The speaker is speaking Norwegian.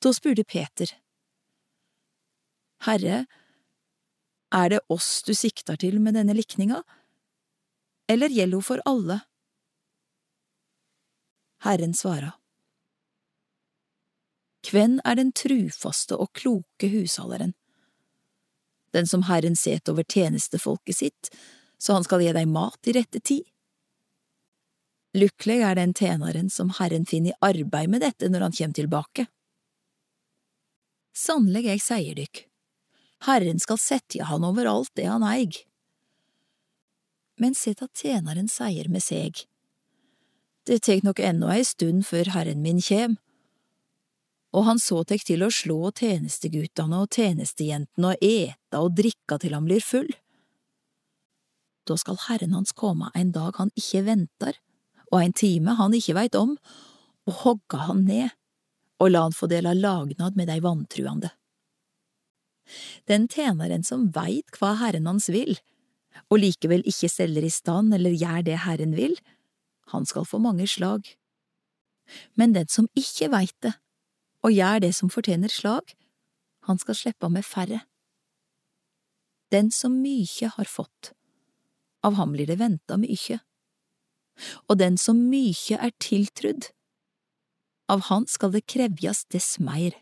Da spurte Peter, Herre, er det oss du sikter til med denne likninga, eller gjelder hun for alle? Herren svara, Kven er den trufaste og kloke husholderen? Den som Herren set over tjenestefolket sitt, så han skal gi deg mat i rette tid? Lykkelig er den tjeneren som Herren finner i arbeid med dette når han kjem tilbake. Sannelig, jeg seier dykk, Herren skal setje han over alt det han eig. Men sett at tjeneren seier med seg, det tek nok ennå ei stund før Herren min kjem, og han så tek til å slå tjenestegutane og tjenestejentene og eta og drikka til han blir full. Da skal Herren hans komme en dag han ikke venter, og en time han ikke veit om, og hogga han ned, og la han få del av lagnad med dei vantruande. Den tjeneren som veit hva Herren hans vil, og likevel ikke steller i stand eller gjør det Herren vil, han skal få mange slag. Men den som ikke veit det, og gjør det som fortjener slag, han skal slippe med færre. Den som mykje har fått, av ham blir det venta mykje, og den som mykje er tiltrudd, av han skal det krevjast dess meir.